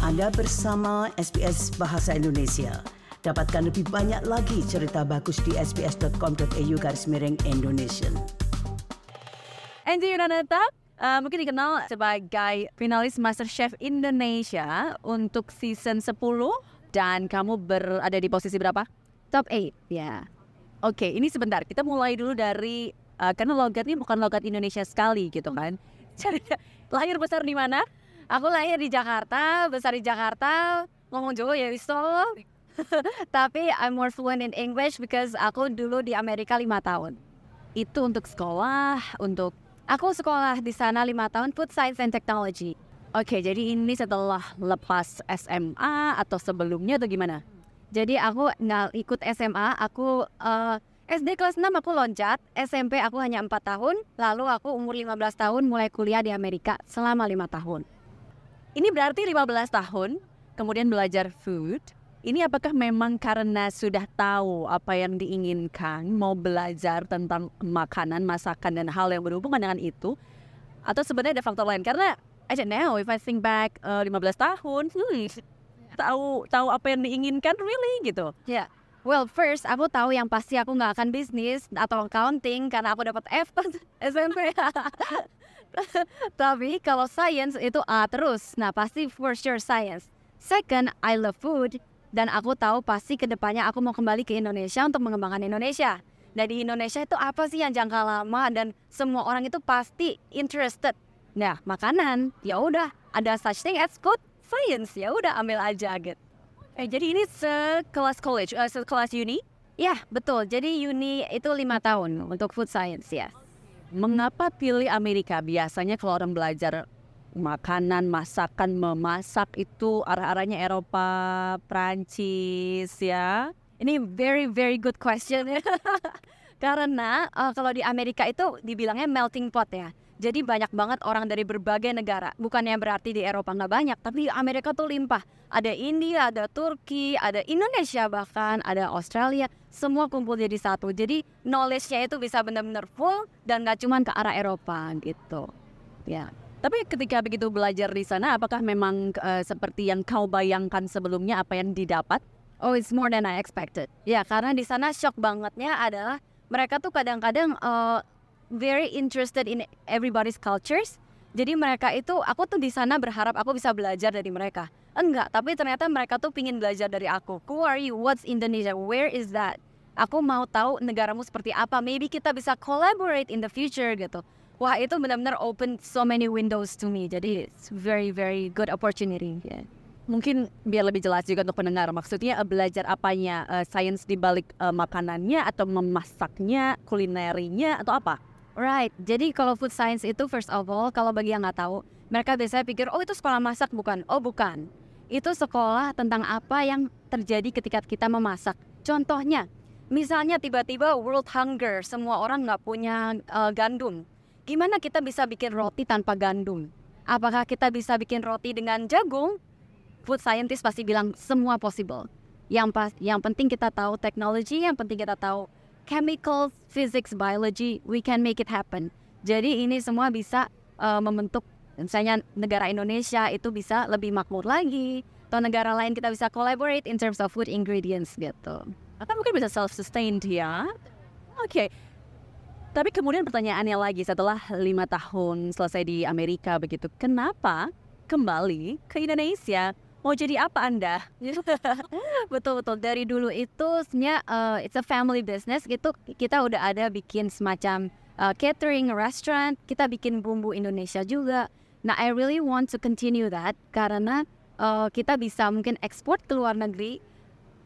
Anda bersama SBS Bahasa Indonesia. Dapatkan lebih banyak lagi cerita bagus di sbs.com.au garis miring Indonesia. Angie Yunaneta uh, mungkin dikenal sebagai finalis MasterChef Indonesia untuk season 10 dan kamu berada di posisi berapa? Top 8, ya. Oke, ini sebentar. Kita mulai dulu dari uh, karena logat ini bukan logat Indonesia sekali gitu kan. Jadi lahir besar di mana? Aku lahir di Jakarta, besar di Jakarta, ngomong Jawa ya bisa. Tapi I'm more fluent in English because aku dulu di Amerika lima tahun. Itu untuk sekolah, untuk Aku sekolah di sana lima tahun Food Science and Technology. Oke, jadi ini setelah lepas SMA atau sebelumnya atau gimana? Jadi aku nggak ikut SMA, aku uh, SD kelas 6 aku loncat, SMP aku hanya 4 tahun, lalu aku umur 15 tahun mulai kuliah di Amerika selama lima tahun. Ini berarti 15 tahun, kemudian belajar food. Ini apakah memang karena sudah tahu apa yang diinginkan, mau belajar tentang makanan, masakan, dan hal yang berhubungan dengan itu? Atau sebenarnya ada faktor lain? Karena I don't know, if I think back uh, 15 tahun, hmm, tahu tahu apa yang diinginkan really gitu. Ya. Yeah. Well, first aku tahu yang pasti aku nggak akan bisnis atau accounting karena aku dapat F SMP. Tapi kalau science itu A terus. Nah, pasti for sure science. Second, I love food dan aku tahu pasti ke depannya aku mau kembali ke Indonesia untuk mengembangkan Indonesia. Nah di Indonesia itu apa sih yang jangka lama dan semua orang itu pasti interested. Nah makanan ya udah ada such thing as food science ya udah ambil aja gitu. Eh jadi ini sekelas college, uh, sekelas uni? Ya betul. Jadi uni itu lima tahun untuk food science ya. Mengapa pilih Amerika? Biasanya kalau orang belajar makanan, masakan, memasak itu arah-arahnya Eropa, Prancis ya. Ini very very good question ya. Karena uh, kalau di Amerika itu dibilangnya melting pot ya. Jadi banyak banget orang dari berbagai negara. Bukannya berarti di Eropa nggak banyak, tapi Amerika tuh limpah. Ada India, ada Turki, ada Indonesia bahkan, ada Australia. Semua kumpul jadi satu. Jadi knowledge-nya itu bisa benar-benar full dan nggak cuma ke arah Eropa gitu. Ya. Tapi ketika begitu belajar di sana, apakah memang uh, seperti yang kau bayangkan sebelumnya apa yang didapat? Oh, it's more than I expected. Ya, karena di sana shock bangetnya adalah mereka tuh kadang-kadang uh, very interested in everybody's cultures. Jadi mereka itu, aku tuh di sana berharap aku bisa belajar dari mereka. Enggak, tapi ternyata mereka tuh pingin belajar dari aku. Who are you? What's Indonesia? Where is that? Aku mau tahu negaramu seperti apa. Maybe kita bisa collaborate in the future gitu. Wah itu benar-benar open so many windows to me. Jadi it's very very good opportunity. Yeah. Mungkin biar lebih jelas juga untuk pendengar, maksudnya uh, belajar apanya, uh, sains di balik uh, makanannya atau memasaknya, kulinerinya atau apa? Right, jadi kalau food science itu first of all, kalau bagi yang nggak tahu, mereka biasanya pikir, oh itu sekolah masak bukan? Oh bukan, itu sekolah tentang apa yang terjadi ketika kita memasak. Contohnya, misalnya tiba-tiba world hunger, semua orang nggak punya uh, gandum. Gimana kita bisa bikin roti tanpa gandum? Apakah kita bisa bikin roti dengan jagung? Food scientist pasti bilang semua possible. Yang pas, yang penting kita tahu teknologi, yang penting kita tahu chemical, physics, biology, we can make it happen. Jadi ini semua bisa uh, membentuk misalnya negara Indonesia itu bisa lebih makmur lagi atau negara lain kita bisa collaborate in terms of food ingredients gitu. Atau mungkin bisa self-sustained ya. Oke. Okay. Tapi kemudian pertanyaannya lagi setelah lima tahun selesai di Amerika begitu, kenapa kembali ke Indonesia? Mau jadi apa Anda? betul betul dari dulu itu sebenarnya uh, it's a family business gitu kita udah ada bikin semacam uh, catering restaurant kita bikin bumbu Indonesia juga. Nah I really want to continue that karena uh, kita bisa mungkin ekspor ke luar negeri.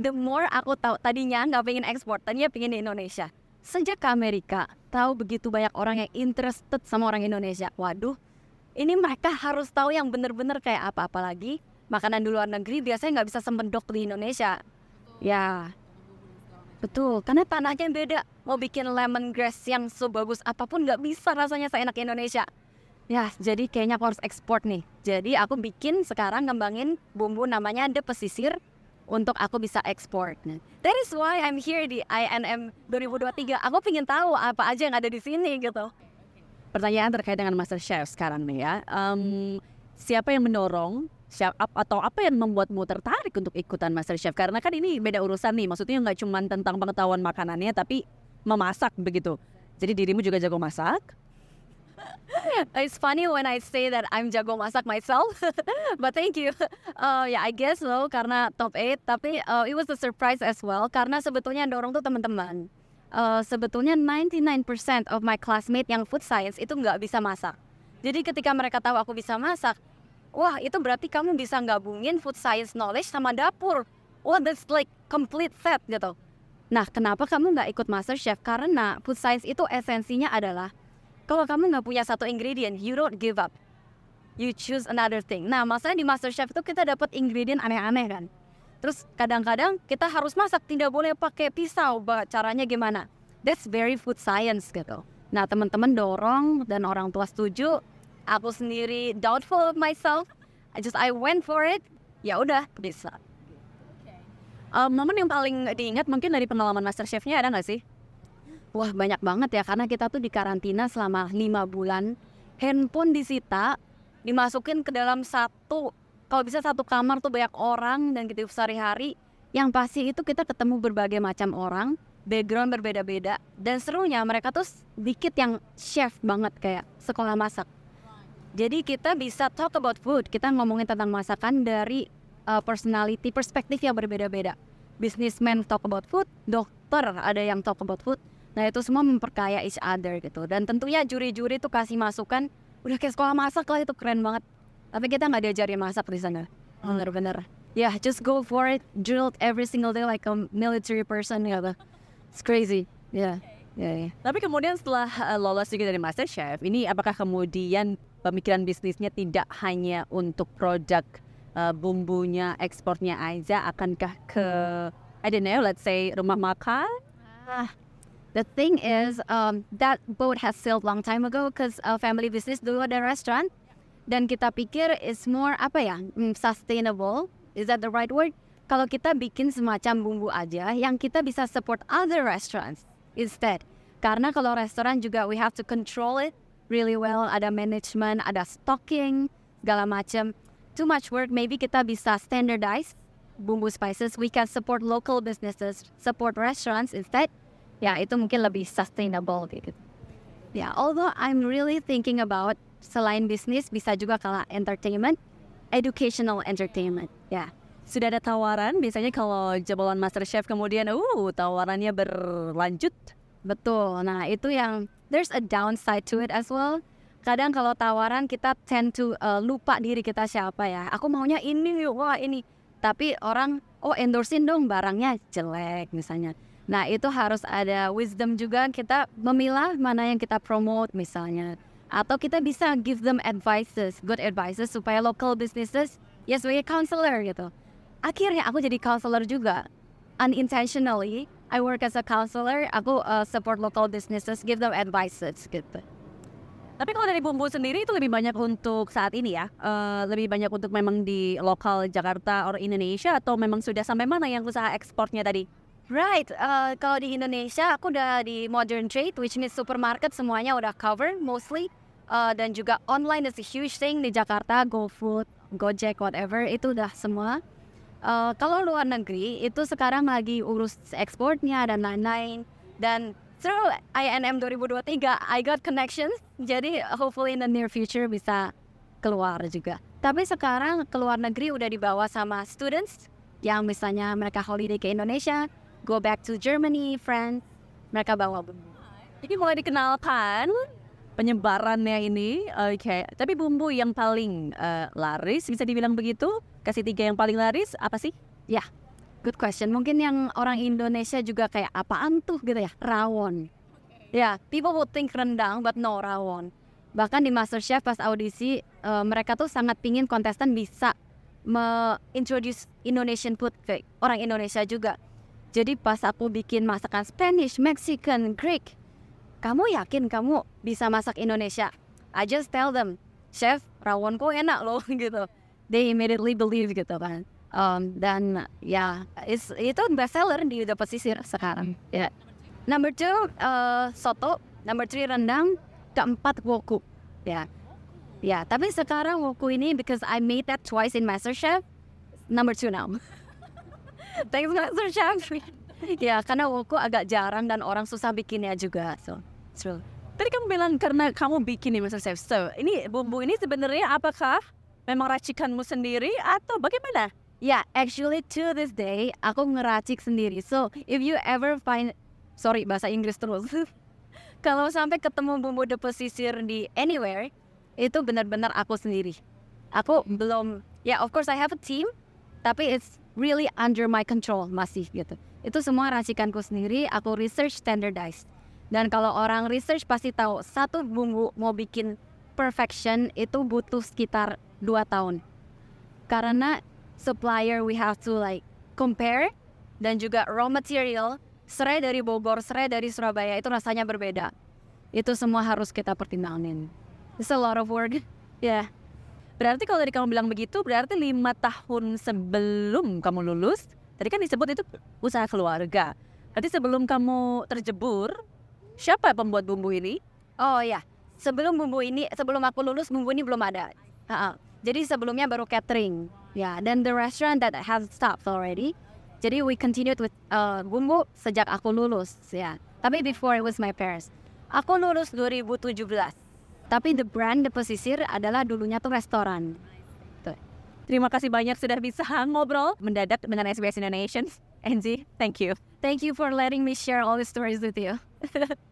The more aku tahu tadinya nggak pengen ekspor, tadinya pengen di Indonesia. Sejak ke Amerika, tahu begitu banyak orang yang interested sama orang Indonesia. Waduh, ini mereka harus tahu yang bener-bener kayak apa apalagi makanan di luar negeri biasanya nggak bisa sempendok di Indonesia. Betul. Ya, betul. Karena tanahnya beda. Mau bikin lemongrass yang sebagus apa pun nggak bisa rasanya seenak Indonesia. Ya, jadi kayaknya aku harus ekspor nih. Jadi aku bikin sekarang ngembangin bumbu namanya The Pesisir untuk aku bisa ekspor. That is why I'm here di INM 2023. Aku pengen tahu apa aja yang ada di sini gitu. Pertanyaan terkait dengan Master Chef sekarang nih ya. Um, siapa yang mendorong chef up atau apa yang membuatmu tertarik untuk ikutan Master Chef? Karena kan ini beda urusan nih, maksudnya nggak cuma tentang pengetahuan makanannya, tapi memasak begitu. Jadi dirimu juga jago masak? It's funny when I say that I'm jago masak myself, but thank you. Uh, ya, yeah, I guess so karena top 8, tapi uh, it was a surprise as well karena sebetulnya dorong tuh teman-teman. Uh, sebetulnya 99% of my classmate yang food science itu nggak bisa masak. Jadi ketika mereka tahu aku bisa masak, wah itu berarti kamu bisa gabungin food science knowledge sama dapur. Wah that's like complete set gitu. Nah kenapa kamu nggak ikut master chef? Karena food science itu esensinya adalah kalau kamu nggak punya satu ingredient, you don't give up. You choose another thing. Nah, masalahnya di Master Chef itu kita dapat ingredient aneh-aneh kan. Terus kadang-kadang kita harus masak, tidak boleh pakai pisau. Caranya gimana? That's very food science gitu. Nah, teman-teman dorong dan orang tua setuju. Aku sendiri doubtful of myself. I just I went for it. Ya udah bisa. Um, momen yang paling diingat mungkin dari pengalaman Master Chef-nya ada nggak sih? Wah banyak banget ya karena kita tuh di karantina selama lima bulan. Handphone disita, dimasukin ke dalam satu, kalau bisa satu kamar tuh banyak orang dan gitu sehari-hari. Yang pasti itu kita ketemu berbagai macam orang, background berbeda-beda. Dan serunya mereka tuh dikit yang chef banget kayak sekolah masak. Jadi kita bisa talk about food, kita ngomongin tentang masakan dari uh, personality, perspektif yang berbeda-beda. Businessman talk about food, dokter ada yang talk about food, Nah itu semua memperkaya each other gitu. Dan tentunya juri-juri tuh kasih masukan, udah kayak sekolah masak lah itu keren banget. Tapi kita nggak diajarin masak di sana. Hmm. Bener-bener. Ya, yeah, just go for it. Drilled every single day like a military person gitu. It's crazy. Ya. Yeah. Yeah, yeah. Tapi kemudian setelah uh, lolos juga dari Master Chef, ini apakah kemudian pemikiran bisnisnya tidak hanya untuk produk uh, bumbunya, ekspornya aja, akankah ke I don't know, let's say rumah makan? Ah, The thing is, um, that boat has sailed long time ago because uh, family business dulu ada restaurant dan kita pikir is more apa ya mm, sustainable. Is that the right word? Kalau kita bikin semacam bumbu aja yang kita bisa support other restaurants instead. Karena kalau restoran juga we have to control it really well. Ada management, ada stocking, segala macam. Too much work. Maybe kita bisa standardize bumbu spices. We can support local businesses, support restaurants instead ya itu mungkin lebih sustainable gitu. Ya, although I'm really thinking about selain bisnis bisa juga kalau entertainment, educational entertainment. Ya. Sudah ada tawaran biasanya kalau jebolan Master Chef kemudian uh tawarannya berlanjut. Betul. Nah, itu yang there's a downside to it as well. Kadang kalau tawaran kita tend to uh, lupa diri kita siapa ya. Aku maunya ini, wah ini. Tapi orang oh endorsein dong barangnya jelek misalnya Nah, itu harus ada wisdom juga kita memilah mana yang kita promote misalnya. Atau kita bisa give them advices, good advices supaya local businesses ya sebagai counselor gitu. Akhirnya aku jadi counselor juga. Unintentionally, I work as a counselor, aku uh, support local businesses, give them advices gitu. Tapi kalau dari bumbu sendiri itu lebih banyak untuk saat ini ya, uh, lebih banyak untuk memang di lokal Jakarta atau Indonesia atau memang sudah sampai mana yang usaha ekspornya tadi? Right, uh, kalau di Indonesia aku udah di modern trade, which means supermarket semuanya udah cover mostly, uh, dan juga online is a huge thing di Jakarta, GoFood, Gojek, whatever itu udah semua. Uh, kalau luar negeri itu sekarang lagi urus ekspornya dan lain-lain dan through INM 2023 I got connections, jadi hopefully in the near future bisa keluar juga. Tapi sekarang keluar negeri udah dibawa sama students yang misalnya mereka holiday ke Indonesia, go back to Germany, France, mereka bawa bumbu. Jadi mulai dikenalkan penyebarannya ini, oke. Okay. Tapi bumbu yang paling uh, laris bisa dibilang begitu? Kasih tiga yang paling laris apa sih? Ya, yeah, good question. Mungkin yang orang Indonesia juga kayak apaan tuh gitu ya? Rawon. Ya, yeah, people would think rendang, but no rawon. Bahkan di MasterChef pas audisi, uh, mereka tuh sangat pingin kontestan bisa me-introduce Indonesian food ke orang Indonesia juga. Jadi pas aku bikin masakan Spanish, Mexican, Greek, kamu yakin kamu bisa masak Indonesia? I just tell them, chef, rawon kok enak loh gitu. They immediately believe gitu kan. Um, dan ya is, itu best seller di udah pesisir sekarang. Ya. Yeah. Number two uh, soto, number three rendang, keempat woku. Ya. Ya, tapi sekarang Woku ini because I made that twice in MasterChef, number two now. Thanks MasterChef. ya, karena Woku agak jarang dan orang susah bikinnya juga. So, true. Tadi kamu bilang karena kamu bikin nih Mr. Chef. So, ini bumbu ini sebenarnya apakah memang racikanmu sendiri atau bagaimana? Ya, yeah, actually to this day aku ngeracik sendiri. So, if you ever find sorry bahasa Inggris terus. Kalau sampai ketemu bumbu deposisir di anywhere, itu benar-benar aku sendiri. Aku belum, ya yeah, of course I have a team, tapi it's really under my control masih gitu. Itu semua racikanku sendiri, aku research standardized. Dan kalau orang research pasti tahu satu bumbu mau bikin perfection itu butuh sekitar 2 tahun. Karena supplier we have to like compare dan juga raw material serai dari Bogor, serai dari Surabaya itu rasanya berbeda. Itu semua harus kita pertimbangin. It's a lot of work. Ya. Yeah. Berarti kalau dari kamu bilang begitu, berarti lima tahun sebelum kamu lulus, tadi kan disebut itu usaha keluarga. Berarti sebelum kamu terjebur, siapa pembuat bumbu ini? Oh ya, sebelum bumbu ini, sebelum aku lulus bumbu ini belum ada. Jadi sebelumnya baru catering. Ya, yeah, dan the restaurant that has stopped already. Jadi we continued with uh, bumbu sejak aku lulus, ya. Yeah. Tapi before it was my parents. Aku lulus 2017. Tapi the brand The Pesisir adalah dulunya tuh restoran. Tuh. Terima kasih banyak sudah bisa ngobrol mendadak dengan SBS Indonesia. Enzi, thank you. Thank you for letting me share all the stories with you.